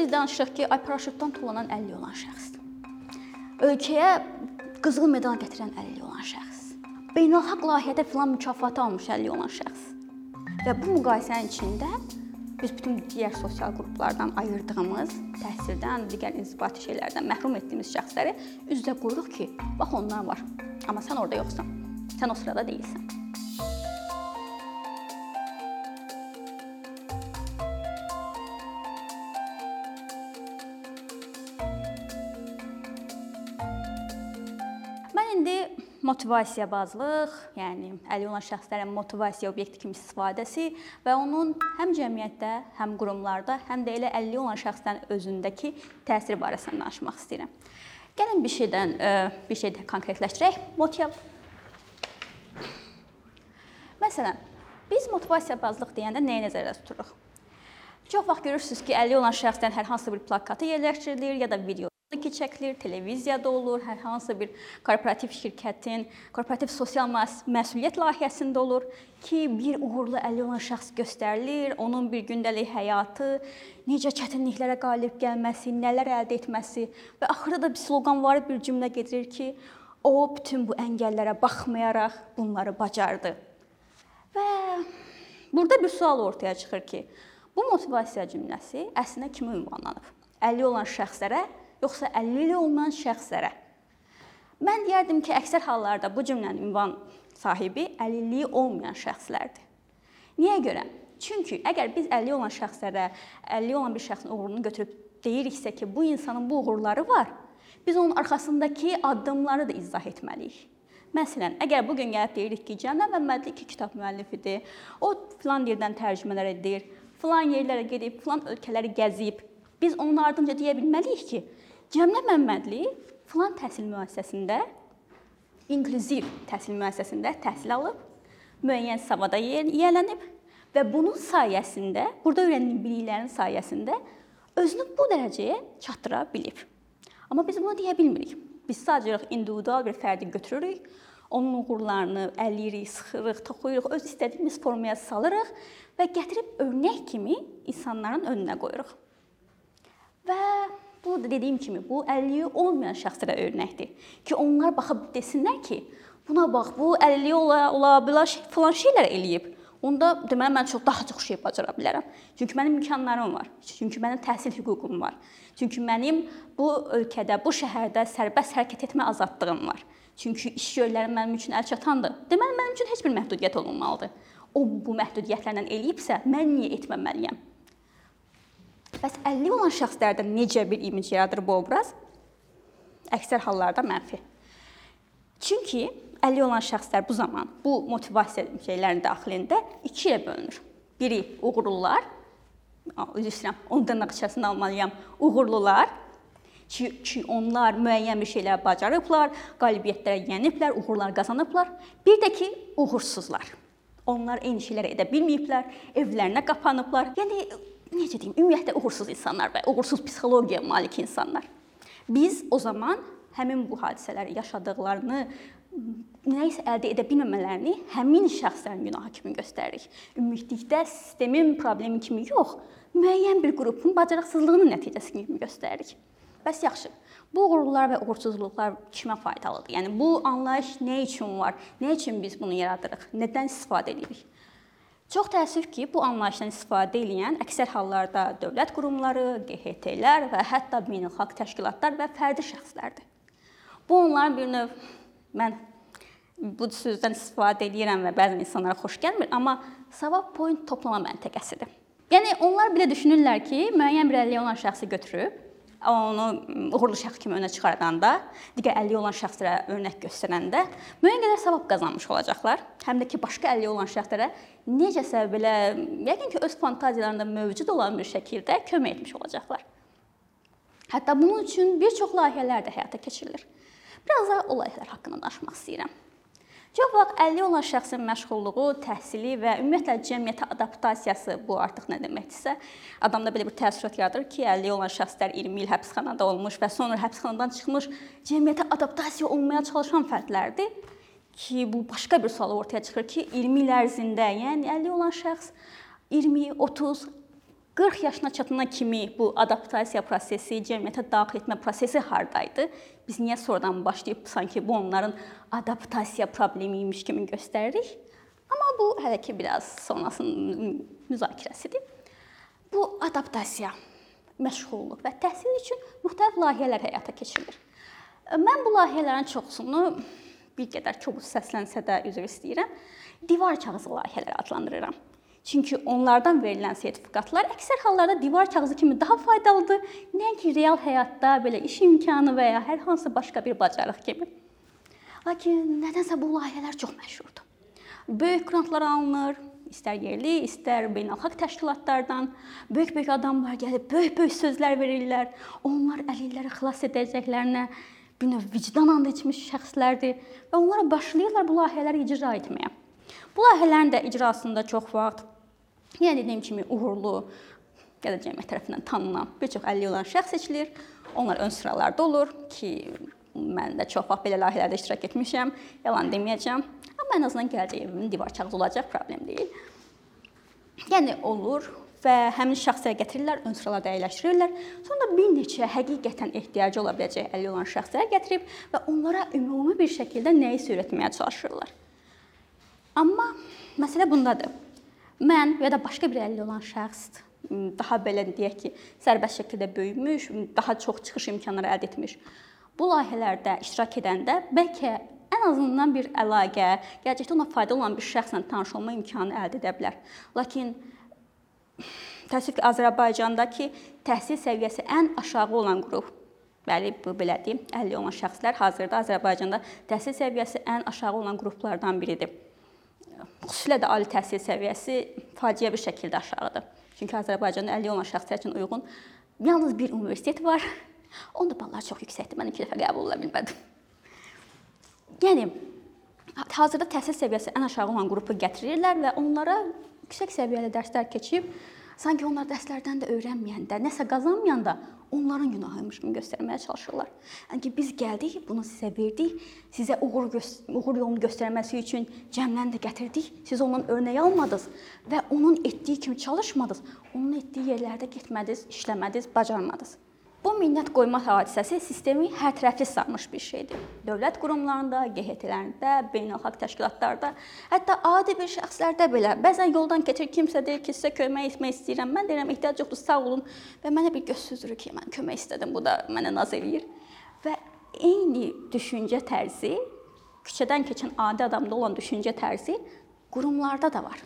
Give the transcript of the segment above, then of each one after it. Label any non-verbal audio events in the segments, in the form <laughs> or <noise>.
biz danışırıq ki, ay paraşütdən tullanan 50 olan şəxs. Ölkəyə qızıl medal gətirən 50 olan şəxs. Beynəlxalq layihədə filan mükafatı almış 50 olan şəxs. Və bu müqayisənin içində biz bütün digər sosial qruplardan ayırdığımız, təhsildən, digər inzibati şeylərdən məhrum etdiyimiz şəxsləri üz-üzə qoyuruq ki, bax onlar var. Amma sən orada yoxsan. Sən o sırada deyilsən. Motivasiya bazlıq, yəni əlil olan şəxslərin motivasiya obyekti kimi istifadəsi və onun həm cəmiyyətdə, həm qurumlarda, həm də elə əlil olan şəxslərin özündəki təsiri barəsində danışmaq istəyirəm. Gəlin bir şeydən e, bir şey konkretləşdirək. Motiv Məsələn, biz motivasiya bazlıq deyəndə nəyi nəzərdə tuturuq? Çox vaxt görürsüz ki, əlil olan şəxslərin hər hansı bir plakatı yerləşdirilir ya da video ki çəkilir, televiziyada olur, hər hansı bir korporativ şirkətin korporativ sosial məsuliyyət layihəsində olur ki, bir uğurlu əlil olan şəxs göstərilir, onun bir gündəlik həyatı, necə çətinliklərə qalib gəlməsi, nələr əldə etməsi və axırda da bir sloqanvari bir cümlə gedirir ki, o bütün bu əngəllərə baxmayaraq bunları bacardı. Və burada bir sual ortaya çıxır ki, bu motivasiya cümləsi əslində kimə ünvanlanıb? Əlil olan şəxslərə yoxsa əlilliyi olmayan şəxslərə? Mən deyərdim ki, əksər hallarda bu cümlənin ünvan sahibi əlilliyi olmayan şəxslərdir. Niyə görə? Çünki əgər biz əlilliyi olan şəxslərə, əlilliyi olan bir şəxsin uğurunu götürüb deyiriksə ki, bu insanın bu uğurları var, biz onun arxasındakı addımları da izah etməliyik. Məsələn, əgər bu gün gəlib deyirik ki, Cəmlə Məmmədli iki kitab müəllifidir. O filan yerdən tərcümələr edir, filan yerlərə gedib, filan ölkələri gəzib. Biz onun ardınca deyə bilməliyik ki, Cəmlə Məmmədli filan təhsil müəssisəsində inklüziv təhsil müəssisəsində təhsil alıb, müəyyən savada yiyələnib və bunun sayəsində, burada öyrəndiyi biliklərin sayəsində özünü bu dərəcəyə çatdıra bilib. Amma biz bunu deyə bilmirik. Biz sadəcə individual bir fərdi götürürük, onun uğurlarını əlləyirik, sıxırıq, toxuyuruq, öz istədiyimiz formaya salırıq və gətirib örnək kimi insanların önünə qoyuruq. Və Bu da dediyim kimi bu əlilliyi olmayan şəxslərə örnəkdir ki, onlar baxıb desinlər ki, buna bax, bu əlilliyi ola, ola bilər, filan şeylər eləyib. Onda deməli mən çox daha çox şey bacara bilərəm. Çünki mənim imkanlarım var. Çünki mənim təhsil hüququm var. Çünki mənim bu ölkədə, bu şəhərdə sərbəst hərəkət etmə azadlığım var. Çünki iş yerlərim mənim üçün əl çatandır. Deməli mənim üçün heç bir məhdudiyyət olmamalıdır. O bu məhdudiyyətlərlə eləyibsə, mən niyə etməməliyəm? Bəs 50 olan şəxslərdə necə bir imic yaradır bu obraz? Əksər hallarda mənfi. Çünki 50 olan şəxslər bu zaman bu motivasiya şeylərin daxilində ikiyə bölünür. Biri uğurlular, üzr istəyirəm, onun dırnaq içərisində almalıyam. Uğurlular ki, ki onlar müəyyən bir şeylər bacarıblar, qalibiyyətlərə yeniblər, uğurlar qazanıblar. Bir də ki, uğursuzlar. Onlar eyni şeyləri edə bilməyiblər, evlərinə qapanıblar. Yəni necə deyim, ümumiyyətlə uğursuz insanlar və uğursuz psixologiyaya malik insanlar. Biz o zaman həmin bu hadisələri yaşadıqlarını nəyisə əldə edə bilməmələrini həmin şəxslərin günahı kimi göstəririk. Ümumilikdə sistemin problemi kimi yox, müəyyən bir qrupun bacarıqsızlığının nəticəsi kimi göstəririk. Bəs yaxşı. Bu uğurlar və uğursuzluqlar kimə faydalıdır? Yəni bu anlayış nə üçün var? Nə üçün biz bunu yaradırıq? Nədən istifadə edirik? Çox təəssüf ki, bu anlayışdan istifadə edən əksər hallarda dövlət qurumları, QHT-lər və hətta beynəlxalq təşkilatlar və fərdi şəxslərdir. Bu onların bir növ mən bu sözdən istifadə edirəm və bəzən insanlara xoş gəlmir, amma savab point toplama məntəqəsidir. Yəni onlar belə düşünürlər ki, müəyyən bir əlilliyi olan şəxsi götürüb onu uğurlu şəxs kimi önə çıxardanda, digər əlilliyi olan şəxslərə örnək göstərəndə müəyyən qədər savab qazanmış olacaqlar. Həm də ki, başqa əlilliyi olan şəxslərə necəsə belə yəqin ki, öz fantaziyalarında mövcud olan bir şəkildə kömək etmiş olacaqlar. Hətta bunun üçün bir çox layihələr də həyata keçirilir. Biraz da o layihələr haqqında danışmaq istəyirəm. Çox vaxt əlilliyi olan şəxsin məşğulluğu, təhsili və ümumiyyətlə cəmiyyətə adaptasiyası bu artıq nə deməkdirsə, adamda belə bir təəssürat yaradır ki, əlilliyi olan şəxslər 20 il həbsxanada olmuş və sonra həbsxanadan çıxmış cəmiyyətə adaptasiya olmaya çalışan fərdlərdir ki, bu başqa bir sual ortaya çıxır ki, 20 il ərzində, yəni əlilliyi olan şəxs 20, 30 40 yaşına çatana kimi bu adaptasiya prosesi, cəmiyyətə daxil etmə prosesi hardaydı? Biz niyə sonradan başlayıb sanki bu onların adaptasiya problemi imiş kimi göstəririk? Amma bu hələ ki biraz sonrasının müzakirəsidir. Bu adaptasiya, məşğulluq və təhsil üçün müxtəlif layihələr həyata keçirilir. Mən bu layihələrin çoxusunu bir qədər kobud səslənsə də üzr istəyirəm, divar kağızı layihələri adlandırıram. Çünki onlardan verilən sertifikatlar əksər hallarda divar kağızı kimi daha faydalıdır, nəinki real həyatda belə iş imkanı və ya hər hansı başqa bir bacarıq kimi. Lakin nədənsə bu layihələr çox məşhurdur. Böyük qrantlar alınır, istər yerli, istər beynəlxalq təşkilatlardan böyük-böyük adamlar gəlib böyük-böyük sözlər verirlər. Onlar əlilləri xilas edəcəklərinə bir növ vicdan and içmiş şəxslərdir və onlar başlayırlar bu layihələri icra etməyə. Bu layihələrin də icrasında çox vaxt yenə dediyim kimi uğurlu da cəmiyyət tərəfindən tanınan bir çox əlilliyi olan şəxs seçilir. Onlar ön sıralarda olur ki, mən də çox vaxt belə layihələrdə iştirak etmişəm. Yalan deməyəcəm. Amma ən azından gələcək evimin divar kağızı olacaq, problem deyil. Yəni olur və həmin şəxsləri gətirirlər, ön sıralarda əyləşdirirlər. Sonra bir neçə həqiqətən ehtiyacı ola biləcək əlil olan şəxsləri gətirib və onlara ümumi bir şəkildə nəyisə öyrətməyə çalışırlar. Amma məsələ bundadır. Mən ya da başqa bir əlil olan şəxs daha belə deyək ki, sərbəst şəkildə böyümüş, daha çox çıxış imkanları əldə etmiş. Bu layihələrdə iştirak edəndə bəlkə ən azından bir əlaqə, gələcəkdə ona faydalı olan bir şəxslə tanış olma imkanı əldə edə bilər. Lakin təəssüf ki, Azərbaycandakı təhsil səviyyəsi ən aşağı olan qrup Bəli, bu belədir. 50 olan şəxslər hazırda Azərbaycanda təhsil səviyyəsi ən aşağı olan qruplardan biridir. Xüsusilə də ali təhsil səviyyəsi faciə bir şəkildə aşağıdır. Çünki Azərbaycanda 50 olan şəxslər üçün uyğun yalnız bir universitet var. Onda ballar çox yüksəkdir. Mən iki dəfə qəbul ola bilmədim. Yəni hazırda təhsil səviyyəsi ən aşağı olan qrupu gətirirlər və onlara yüksək səviyyəli dərslər keçib sanki onlar dərslərdən də öyrənməyəndə, nəsə qazanmayanda onların günahıymış kimi göstərməyə çalışırlar. Yəni ki, biz gəldik, bunu sizə verdik, sizə uğur uğur yolunu göstərməsi üçün cəmləni də gətirdik. Siz ondan örnək almadınız və onun etdiyi kimi çalışmadınız. Onun etdiyi yerlərdə getmədiniz, işləmədiniz, bacarmadınız. Bu minnət qoyma hadisəsi sistemi hərtərəfli sarmış bir şeydir. Dövlət qurumlarında, QHT-lərində, beynəlxalq təşkilatlarda, hətta adi bir şəxslərdə belə bəzən yoldan keçir kimsə deyir ki, sizə kömək etmək istəyirəm. Mən deyirəm ehtiyac yoxdur, sağ olun və mənə bir göz süzdürür ki, mən kömək istədim, bu da mənə naz eləyir. Və eyni düşüncə tərzi küçədən keçən adi adamda olan düşüncə tərzi qurumlarda da var.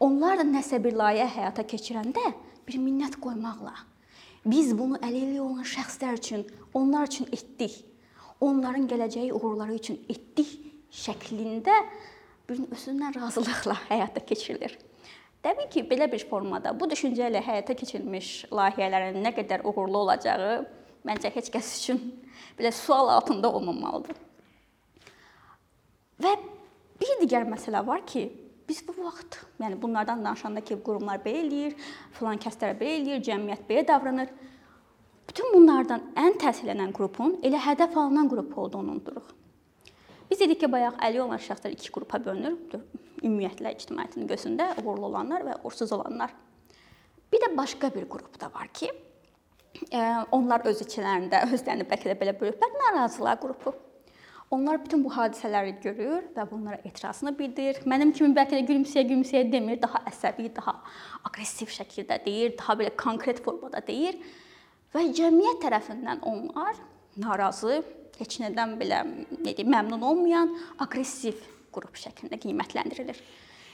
Onlar da nəsə bir layihə həyata keçirəndə bir minnət qoymaqla Biz bunu əlilliyi olan şəxslər üçün, onlar üçün etdik. Onların gələcəyi uğurları üçün etdik şəklində bir özündən razılıqla <laughs> həyata keçirilir. Təbii ki, belə bir formada bu düşüncə ilə həyata keçirilmiş layihələrin nə qədər uğurlu olacağı məncə heç kəs üçün <laughs> belə sual altında olmamalıdır. Və bir digər məsələ var ki, Biz bu vaxt, yəni bunlardan danışanda ki, qurumlar belə eləyir, filan kəslər belə eləyir, cəmiyyət belə davranır. Bütün bunlardan ən təsirlənən qrupun elə hədəf alınan qrup olduğunu unuduruq. Biz dedik ki, bayaq əli olan şəxslər iki qrupa bölünür. Ümumiyyətlə ictimaiyyətin gözündə uğurlu olanlar və uğursuz olanlar. Bir də başqa bir qrup da var ki, onlar öz içlərində özlərini bəlkə də belə bölüblər, narazılar qrupu. Onlar bütün bu hadisələri görür və bunlara etirazını bildirir. Mənim kimi bəlkə də gülümsəyə-gülümsəyə demir, daha əsəbi, daha aqressiv şəkildə deyir, daha belə konkret formada deyir və cəmiyyət tərəfindən onlar narazı, heç nədən belə nə deyim, məmnun olmayan aqressiv qrup şəklində qiymətləndirilir.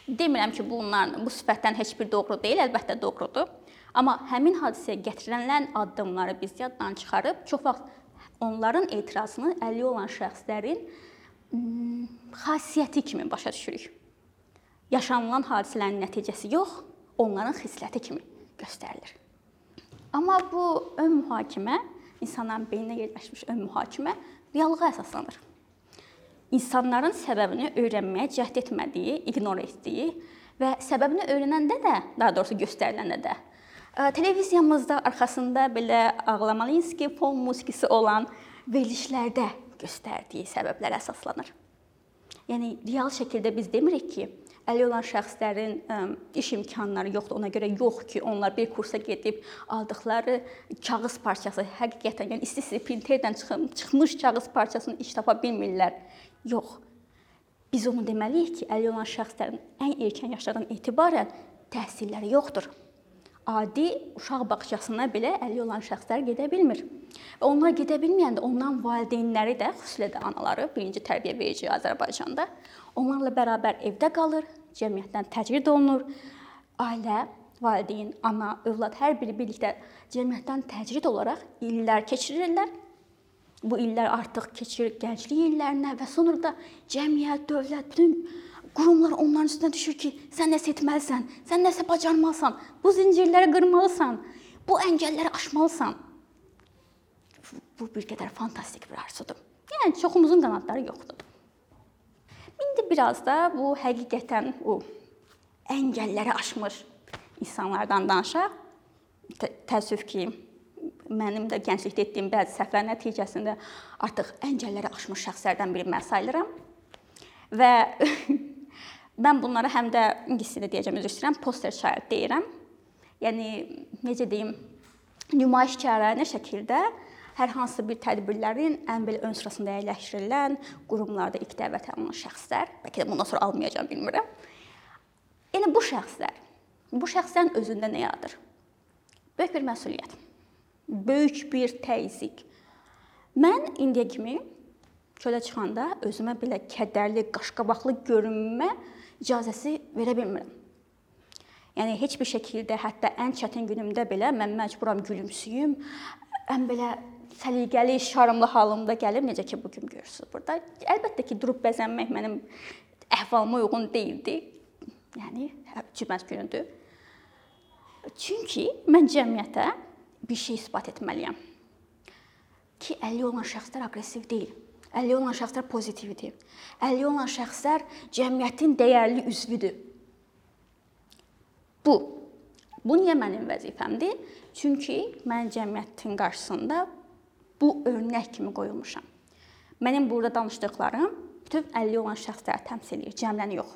Demirəm ki, bunların bu sifətdən heç bir doğru deyil, əlbəttə doğrudur. Amma həmin hadisəyə gətirilən addımları biz yaddan çıxarıb çox vaxt onların etirazını əlli olan şəxslərin xasiyyəti kimi başa düşürük. Yaşanılan hadisələrin nəticəsi yox, onların xisləti kimi göstərilir. Amma bu ön mühakimə, insanların beyninə yerləşmiş ön mühakimə reallığa əsaslanır. İnsanların səbəbini öyrənməyə cəhd etmədiyi, ignor etdiyi və səbəbini öyrənəndə də, daha doğrusu göstəriləndə də Televiziyamızda arxasında belə ağlamalıyıq fon musiqisi olan verilişlərdə göstərdiyi səbəblər əsaslanır. Yəni real şəkildə biz demirik ki, əlil olan şəxslərin ə, iş imkanları yoxdur. Ona görə yox ki, onlar bir kursa gedib aldıqları kağız parçası həqiqətən yəni isti-isti printerdən çıxmış kağız parçasını iş tapa bilmirlər. Yox. Biz onu deməliyik ki, əlil olan şəxslərin ən erkən yaşlardan etibarən təhsilləri yoxdur adi uşaq bağçasına belə əlil olan şəxslər gedə bilmir. Və onlar gedə bilməyəndə onların valideynləri də, xüsusilə də anaları, birinci tərbiyə verici Azərbaycanda onlarla bərabər evdə qalır, cəmiyyətdən təcrid olunur. Ailə, valideyn, ana, övlad hər biri birlikdə cəmiyyətdən təcrid olaraq illər keçirirlər. Bu illər artıq keçir gənclik illərinə və sonra da cəmiyyət, dövlət, bütün Qurumlar onların üstünə düşür ki, sən nəsə etməlisən, sən nəsə bacarmalısan, bu zəncirləri qırmalısan, bu əngəlləri aşmalısan. Bu bir qədər fantastik bir arzudur. Yəni çoxumuzun qanadları yoxdur. İndi biraz da bu həqiqətən o əngəlləri aşmış insanlardan danışaq. Tə təəssüf ki, mənim də gənclikdə etdiyim bəzi səhvlər nəticəsində artıq əngəlləri aşmış şəxslərdən biri mən sayılıram. Və <laughs> Mən bunlara həm də ingilis dilində deyəcəm, üzr istəyirəm, poster child deyirəm. Yəni necə deyim, nümayişkarə şəkildə hər hansı bir tədbirlərin ən belə ön sırasında əyləşdirilən qurumlarda ilk dəvət olunan şəxslər, bəlkə də bundan sonra almayacağam bilmirəm. Yəni bu şəxslər, bu şəxslərin özündə nə yadır? Böyük bir məsuliyyət. Böyük bir təzyiq. Mən indiyə kimi çölə çıxanda özümə belə kədərli, qaşqabaqlı görünmə icazəsi verə bilmirəm. Yəni heç bir şəkildə hətta ən çətin günümdə belə mən məcburam gülümsüyüm. Ən belə səliqəli, şarmlı halımda gəlib necə ki bu gün görürsüz burada. Əlbəttə ki, durub bəzənmək mənim əhvalıma uyğun deyildi. Yəni cüməc günüdür. Çünki mən cəmiyyətə bir şey isbat etməliyəm. Ki 50 olan şəxslər aqressiv deyil. Əlilliyi olan şəxslər pozitivdir. Əlilliyi olan şəxslər cəmiyyətin dəyərli üzvüdür. Bu bu niyə mənim vəzifəmdir? Çünki mən cəmiyyətin qarşısında bu örnək kimi qoyulmuşam. Mənim burada danışdıqlarım bütün əlilliyi olan şəxsləri təmsil edir, cəmləni yox.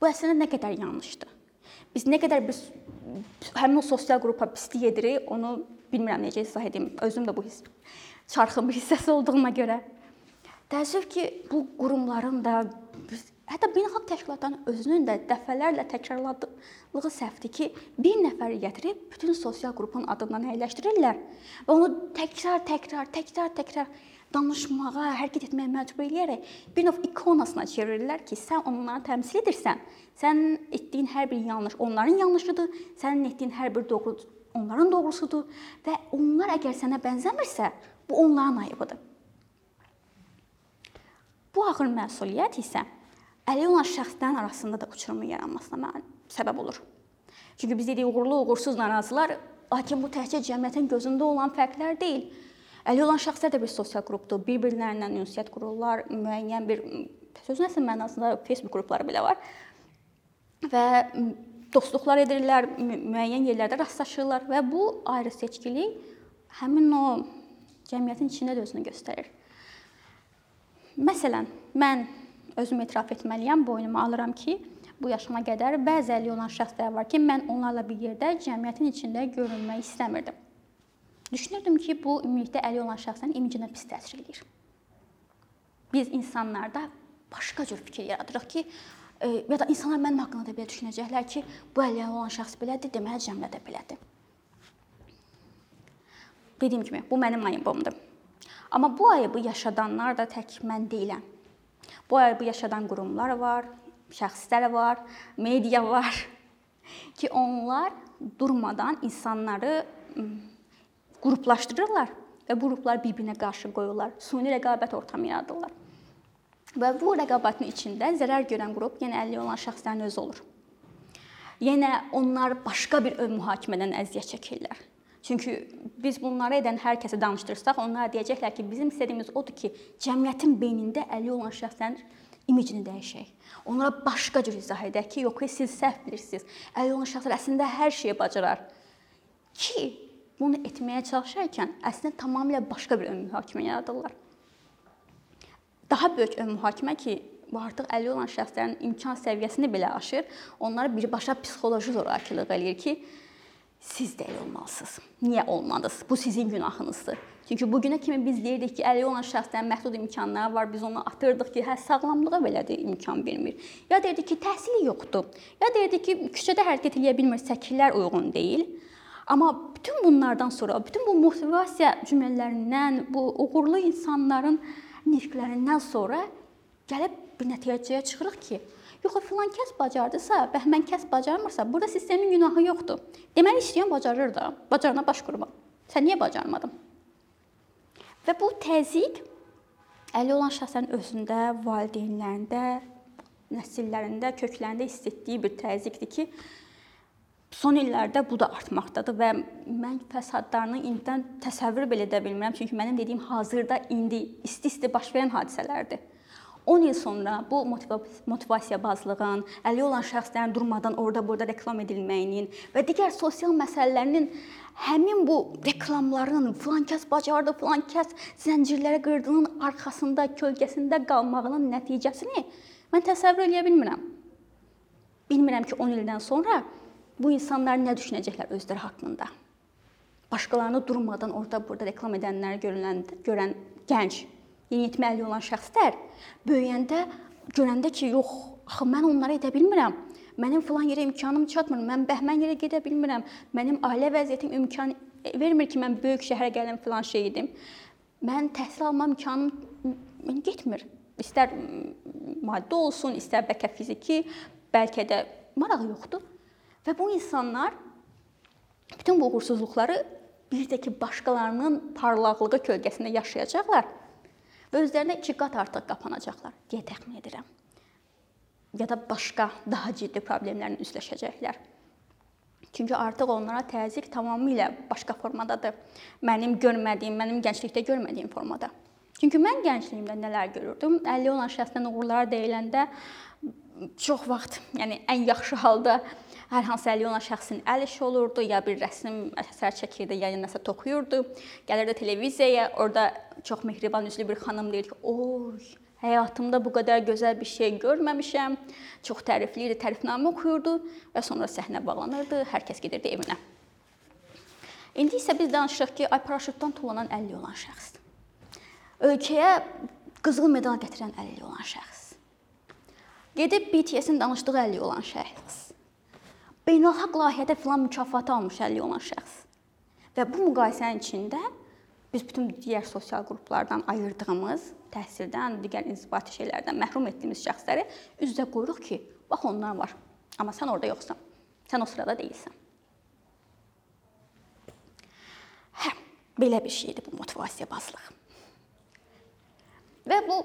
Bu əslində nə qədər yanlışdır. Biz nə qədər biz həmin o sosial qrupa pislik edirik, onu bilmirəm necə izah edim. Özüm də bu hiss çarxın bir hissəsi olduğuma görə. Təəssüf ki, bu qurumların da hətta beynəlxalq təşkilatların özünün də dəfələrlə təkrarladığı səhvdir ki, bir nəfəri gətirib bütün sosial qrupun adından əyləşdirirlər və onu təkrar, təkrar, təkrar, təkrar danışmağa, hərəkət etməyə məcbur eləyərək bir növ ikonasına çevirirlər ki, sən onları təmsil edirsən. Sənin etdiyin hər bir yanlış onların yanlışıdır, sənin etdiyin hər bir doğru onların doğrusudur və onlar əgər sənə bənzəmirsə, bu onların ayıbıdır. Bu ağır məsuliyyət isə əlil olan şəxslərin arasında da uçurumun yaranmasına səbəb olur. Çünki biz dedik uğurlu, uğursuz narazılar, lakin bu təkcə cəmiyyətin gözündə olan fərqlər deyil. Əlil olan şəxslər də bir sosial qrupdur. Bir-birlərinə ünsiyyət qururlar, müəyyən bir sözün əsl mənasında Facebook qrupları belə var. Və dostluqlar edirlər, müəyyən yerlərdə rastlaşırlar və bu ayrı seçkilik həmin o cəmiyyətin içində də özünü göstərir. Məsələn, mən özüm etiraf etməliyəm, boynuma alıram ki, bu yaşıma qədər bəzi əlli olan şəxslər var ki, mən onlarla bir yerdə cəmiyyətin içində görünmək istəmirdim. Düşünürdüm ki, bu ümumilikdə əlli olan şəxslərin imicinə pis təsir eləyir. Biz insanlarda başqa cür fikir yaradırıq ki, e, ya da insanlar mənim haqqımda da belə düşünəcəklər ki, bu əlli olan şəxs belədir, deməli cəmiyyət də belədir. Dediyim kimi, bu mənim ayıbımdır. Amma bu ayıbı yaşadanlar da tək mən deyiləm. Bu ayıbı yaşadan qurumlar var, şəxslər var, media var <laughs> ki, onlar durmadan insanları qruplaşdırırlar və bu qruplar bir-birinə qarşı qoyurlar. Suni rəqabət ortamı yaradırlar. Və bu rəqabətin içində zərər görən qrup yenə əlli olan şəxslərin özü olur. Yenə onlar başqa bir mühakimədən əziyyət çəkirlər. Çünki biz bunları edən hər kəsə danışdırsaq, onlar deyəcəklər ki, bizim istədiyimiz odur ki, cəmiyyətin beynində əli olan şəxslərin imicini dəyişək. Onlara başqa cür izah edək ki, yox, siz səhv bilirsiniz. Əli olan şəxslər əslində hər şeyi bacarar. Ki bunu etməyə çalışarkən əslində tamamilə başqa bir ön mühakimə yaradırlar. Daha böyük ön mühakimə ki, bu artıq əlli olan şəxslərin imkan səviyyəsini belə aşır. Onlara birbaşa psixoloji zorakılıq eləyir ki, siz də elə olmalısınız. Niyə olmadınız? Bu sizin günahınızdır. Çünki bu günə kimi biz deyirdik ki, əlli olan şəxslərin məhdud imkanları var. Biz onu atırdıq ki, hə sağlamlığa belə də imkan vermir. Ya deyirdik ki, təhsili yoxdur. Ya deyirdik ki, küçədə hərəkət edə bilmir, şəkillər uyğun deyil. Amma bütün bunlardan sonra, bütün bu motivasiya cümlələrindən, bu uğurlu insanların nitqlərindən sonra gəlib bir nəticəyə çıxırıq ki, yox, filan kəs bacardısa, bəhmən kəs bacarmırsa, burada sistemin günahı yoxdur. Deməli istəyən bacarır da, bacarana baş qurma. Sən niyə bacarmadın? Və bu təzyiq əlli olan şəxslərin özündə, valideynlərində, nəsillərində, köklərində hiss etdiyi bir təzyiqdir ki, son illərdə bu da artmaqdadır və mən fəsadlarını indidən təsəvvür belə edə bilmirəm, çünki mənim dediyim hazırda indi isti-isti baş verən hadisələrdir. 10 il sonra bu motivasiya bazlığın, əlli olan şəxslərin durmadan orada-burada reklam edilməyinin və digər sosial məsələlərinin həmin bu reklamların filan kəs bacardı, filan kəs zəncirlərə qırdığının arxasında, kölgəsində qalmağının nəticəsini mən təsəvvür edə bilmirəm. Bilmirəm ki, 10 ildən sonra bu insanlar nə düşünəcəklər özləri haqqında. Başqalarını durmadan orada-burada reklam edənləri görüləndə görən gənc yeniyetməli olan şəxslər böyüyəndə görəndə ki, yox, axı mən onları edə bilmirəm. Mənim filan yerə imkanım çatmır. Mən bəhmən yerə gedə bilmirəm. Mənim ailə vəziyyətim imkan vermir ki, mən böyük şəhərə gəlim filan şey edim. Mən təhsil alma imkanım getmir. İstər maddi olsun, istər bəlkə fiziki, bəlkə də marağı yoxdur. Və bu insanlar bütün bu uğursuzluqları bir də ki, başqalarının parlaqlığı kölgəsində yaşayacaqlar özlərinə iki qat artıq qapanacaqlar deyə təxmin edirəm. Ya da başqa daha ciddi problemlərlə üzləşəcəklər. Çünki artıq onlara təzyiq tamamilə başqa formadadır. Mənim görmədiyim, mənim gənclikdə görmədiyim formada. Çünki mən gəncliyimdə nələr görürdüm? 50 olan şəxsdən uğurlar deyiləndə çox vaxt, yəni ən yaxşı halda hər hansı əlli olan şəxsin əl işi olurdu, ya bir rəsm əsər çəkirdi, ya nəsə toxuyurdu. Gəlirdi televiziyaya, orada çox mehriban üzlü bir xanım deyir ki, "Oy, həyatımda bu qədər gözəl bir şey görməmişəm." Çox tərifləyirdi, tərifnamə oxuyurdu və sonra səhnə bağlanırdı, hər kəs gedirdi evinə. İndi isə biz danışırıq ki, ay paraşütdən tullanan 50 olan şəxs. Ölkəyə qızıl medal gətirən 50 olan şəxs. Gedib BTS-in danışdığı 50 olan şəxs beynəlxalq layihədə filan mükafatı almış 50 olan şəxs. Və bu müqayisənin içində biz bütün digər sosial qruplardan ayırdığımız, təhsildən, digər inzibati şeylərdən məhrum etdiyimiz şəxsləri üz-üzə qoyuruq ki, bax onlar var. Amma sən orada yoxsan. Sən o sırada deyilsən. Hə, belə bir şeydir bu motivasiya bazlıq. Və bu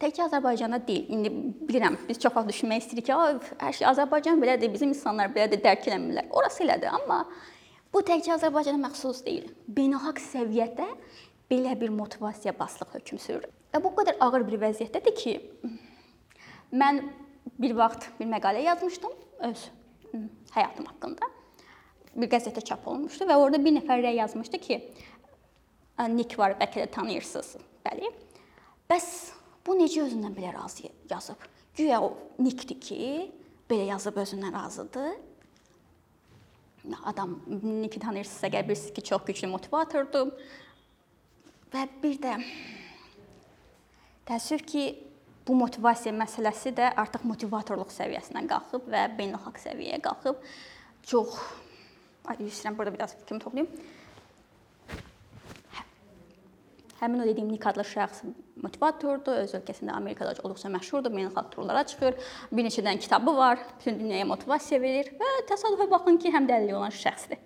təkcə Azərbaycanda deyil. İndi bilirəm, biz çox vaxt düşünmək istəyirik ki, hər şey Azərbaycan belədir, bizim insanlar belədir, dərk eləmirlər. Orası elədir, amma bu təkcə Azərbaycana məxsus deyil. Beynəlxalq səviyyədə belə bir motivasiya baslıq hökm sürür. Və bu qədər ağır bir vəziyyətdədir ki, mən bir vaxt bir məqalə yazmışdım öz həyatım haqqında. Bir qəzetdə çap olunmuşdu və orada bir nəfər rəy yazmışdı ki, Nik var, bəlkə də tanıyırsınız. Bəli. Bəs bu necə özündən belə razı yazıb? Güya o nikdir ki, belə yazıb özündən razıdır. Adam Niki tanıyırsınızsa, əgər bilirsiniz ki, çox güclü motivatordur. Və bir də təəssüf ki, bu motivasiya məsələsi də artıq motivatorluq səviyyəsindən qalxıb və beynəlxalq səviyyəyə qalxıb. Çox ay istəyirəm burada biraz fikrimi toplayım. Həmin o dediyim Nik adlı şəxs motivatordur, öz ölkəsində Amerikada olduqca məşhurdur, beynəlxalq turlara çıxır, bir neçə dənə kitabı var, bütün dünyaya motivasiya verir və təsadüfə baxın ki, həm də əlli olan şəxsdir.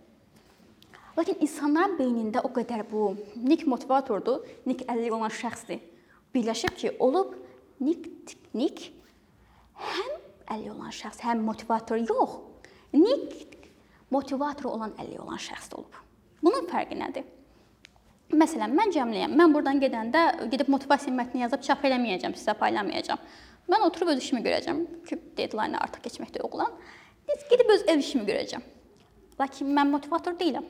Lakin insanların beynində o qədər bu Nik motivatordur, Nik əlli olan şəxsdir. Birləşib ki, olub Nik Nik həm əlli olan şəxs, həm motivator yox. Nik motivator olan əlli olan şəxs olub. Bunun fərqi nədir? Məsələn, mən cəmləyəm. Mən burdan gedəndə gedib motivasiya mətni yazıb çap eləməyəcəm, sizə paylamayacağam. Mən oturub öz işimi görəcəm ki, deadline artıq keçməkdə oğlan. Biz gedib öz ev işimi görəcəm. Lakin mən motivator deyiləm.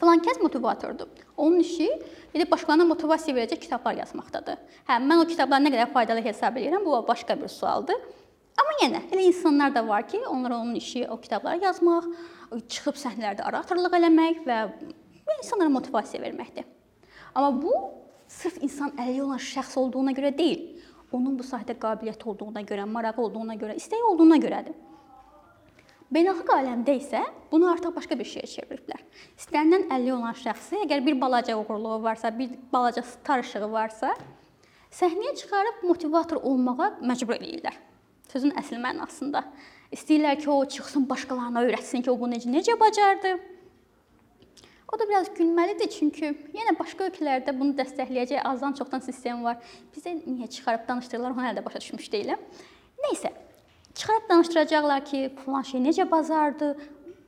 Filan kəs motivatordur. Onun işi də başqalarına motivasiya verəcək kitablar yazmaqdadır. Hə, mən o kitabları nə qədər faydalı hesab edirəm, bu başqa bir sualdır. Amma yenə elə insanlar da var ki, onlar onun işi o kitabları yazmaq, çıxıb səhnələrdə oratorluq eləmək və insanlara motivasiya verməkdir. Amma bu sırf insan əli olan şəxs olduğuna görə deyil, onun bu sahədə qabiliyyəti olduğuna görə, marağı olduğuna görə, istəyi olduğuna görədir. Beynəlxalq aləmdə isə bunu artıq başqa bir şeyə çeviriblər. İstənilən 50 olan şəxsi, əgər bir balaca uğurluğu varsa, bir balaca star işığı varsa, səhnəyə çıxarıb motivator olmağa məcbur eləyirlər. Sözün əsl mənasında. İstəyirlər ki, o çıxsın, başqalarına öyrətsin ki, o bunu necə necə bacardı. O da biraz gülməlidir, çünki yenə başqa ölkələrdə bunu dəstəkləyəcək azdan çoxdan sistem var. Bizə niyə çıxarıb danışdırırlar, onu hələ də başa düşmüş deyiləm. Nəysə, Çıxarıb danışdıracaqlar ki, falan şey necə bazardı,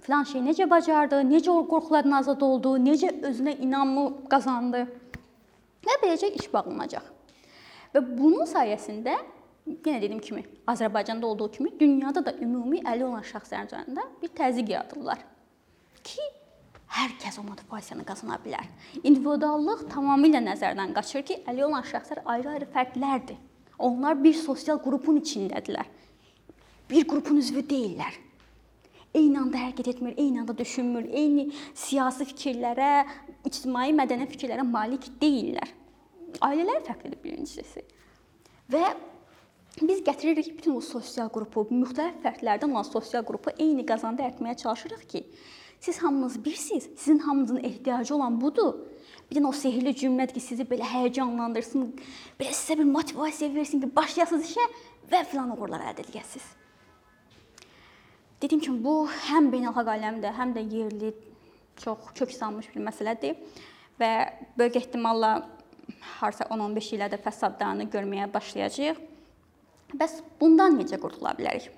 falan şey necə bacardı, necə o qorxulardan azad oldu, necə özünə inamı qazandı. Və beləcə iş bağlanacaq. Və bunun sayəsində yenə dediyim kimi, Azərbaycanda olduğu kimi dünyada da ümumi əli olan şəxslərin üzərində bir təzyiq yaradırlar ki, hər kəs o motivasiyanı qazana bilər. İndividuallıq tamamilə nəzərdən qaçır ki, əli olan şəxslər ayrı-ayrı fərdlərdir. Onlar bir sosial qrupun içindədirlər bir qrupun üzvü deyillər. Eyni anda hərəkət etmir, eyni anda düşünmür, eyni siyasi fikirlərə, ictimai mədəni fikirlərə malik deyillər. Ailələr fərqlidir birincisi. Və biz gətiririk bütün o sosial qrupu, müxtəlif fərdlərdən olan sosial qrupu eyni qazanda etməyə çalışırıq ki, siz hamınız birsiniz, sizin hamınızın ehtiyacı olan budur. Bir də o sehrli cümlədir ki, sizi belə həyəcanlandırsın, belə sizə bir motivasiya versin ki, başlayasınız işə və filan uğurlar əldə edəsiniz. Dediyim kimi bu həm beynəlxalq aləmdə, həm də yerli çox kök salmış bir məsələdir və böyük ehtimalla harsa 10-15 ildə fəsadlarını görməyə başlayacağıq. Bəs bundan necə qurtula bilərik?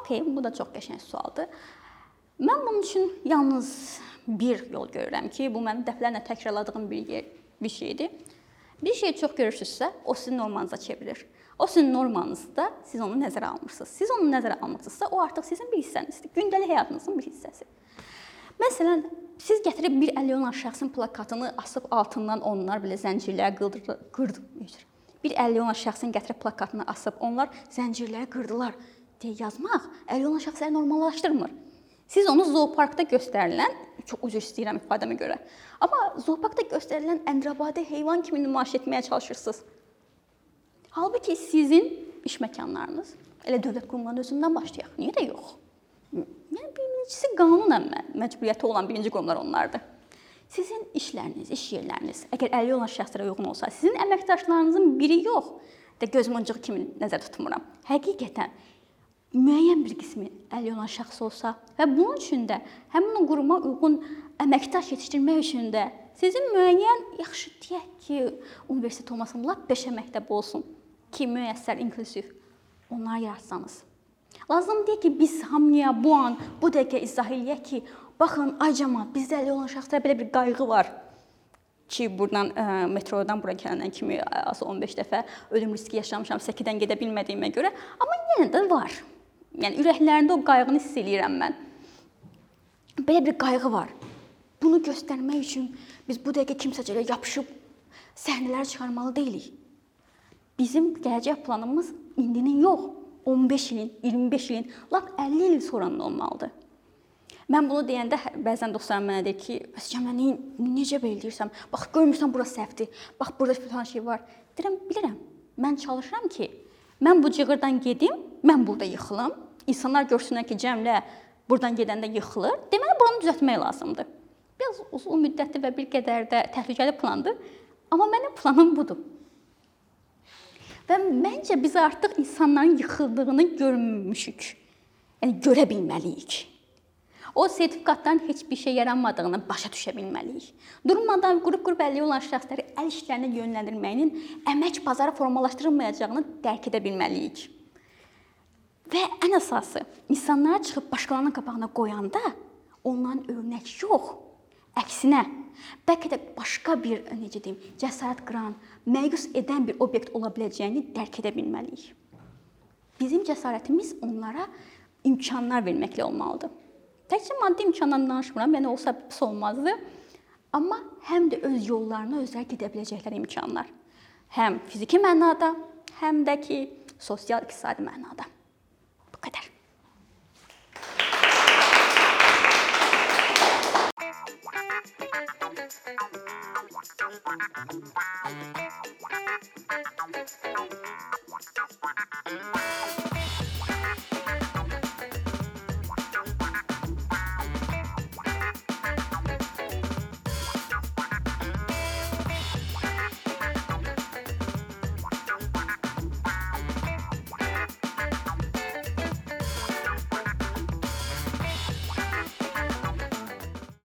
Okay, bu da çox qəşəng sualdır. Mən bunun üçün yalnız bir yol görürəm ki, bu mənim dəfələrlə təkrarladığım bir yer, bir şeydir. Bir şey çox görürsünüzsə, o sizin normanıza çevrilir. O sizin normanızda siz onu nəzərə almırsınız. Siz onu nəzərə almırsınızsa, o artıq sizin bir hissənizdir. Gündəlik həyatınızın bir hissəsi. Məsələn, siz gətirib bir əli olan şəxsin plakatını asıb altından onlar belə zəncirlər qırdı, qırdı. Bir əli olan şəxsin gətirib plakatını asıb onlar zəncirləri qırdılar deyə yazmaq əli olan şəxsləri normallaşdırmır. Siz onu zooparkda göstərilən, çox üzr istəyirəm ifadəmə görə, amma zooparkda göstərilən əndrabadə heyvan kimi nümayiş etməyə çalışırsınız. Halbuki sizin iş məkanlarınız elə dövlət qurumlarının özündən başlayaq. Niyə də yox? Yəni birincisi qanunla məcburiyyəti olan birinci qurumlar onlardır. Sizin işləriniz, iş yerləriniz əgər əlli olan şəxslərə uyğun olsa, sizin əməkdaşlarınızın biri yox, də gözmuncuq kimi nəzərdə tutmuram. Həqiqətən müəyyən bir qismi əlli olan şəxs olsa və bunun üçün də həmin o quruma uyğun əməkdaş yetişdirmək üçün də sizin müəyyən yaxşı deyək ki, universitet olmasın, lap beşə məktəb olsun ki, müəssər, inklusiv onlar yaratsanız. Lazım deyil ki, biz hamıya bu an, bu dəqiqə izah eləyək ki, baxın, ay cəmaət, bizdə əli olan şəxslərə belə bir qayğı var ki, burdan ə, metrodan bura gələnən kimi azı 15 dəfə ölüm riski yaşamışam, səkidən gedə bilmədiyimə görə, amma yenə də var. Yəni ürəklərində o qayğını hiss eləyirəm mən. Belə bir qayğı var. Bunu göstərmək üçün biz bu dəqiqə kimsəcə yapışıb səhnələr çıxarmalı deyilik. Bizim gələcək planımız indinin yox, 15 ilin, 25 ilin, lap 50 il sonranın olmalıdır. Mən bunu deyəndə hə, bəzən dostlarım mənə deyir ki, "Bəs Cəmə, necə belə deyirsən? Bax, görmürsən bura səhvdir. Bax, burada filan şey var." Deyirəm, bilirəm. Mən çalışıram ki, mən bu cığırdan gedim, mən burada yıxılım. İnsanlar görsünlər ki, Cəmlə burdan gedəndə yıxılır. Deməli, bunu düzəltmək lazımdır. Biraz uzun müddətli və bir qədər də təhlükəli plandır. Amma mənim planım budur. Və məncə biz artıq insanların yıxıldığını görmüşük. Yəni görə bilməliyik. O sertifikatların heç bir şey yaranmadığını başa düşə bilməliyik. Durmadan qrup-qrup əlli olan şəxsləri əl işlərinə yönləndirməyinin əmək bazarı formalaşdırılmayacağını dərk edə bilməliyik. Və ən əsası, insanlara çıxıb başqalarının qabağına qoyanda ondan örnək yox, əksinə bəlkə də başqa bir necə deyim, cəsarət qıran, məyus edən bir obyekt ola biləcəyini dərk edə bilməliyik. Bizim cəsarətimiz onlara imkanlar verməklə olmalıdır. Təkcə maddi imkandan danışmıram, yəni olsa pis olmazdı. amma həm də öz yollarına özləri gedə biləcəkləri imkanlar. Həm fiziki mənada, həm də ki, sosial-iqtisadi mənada. 快点。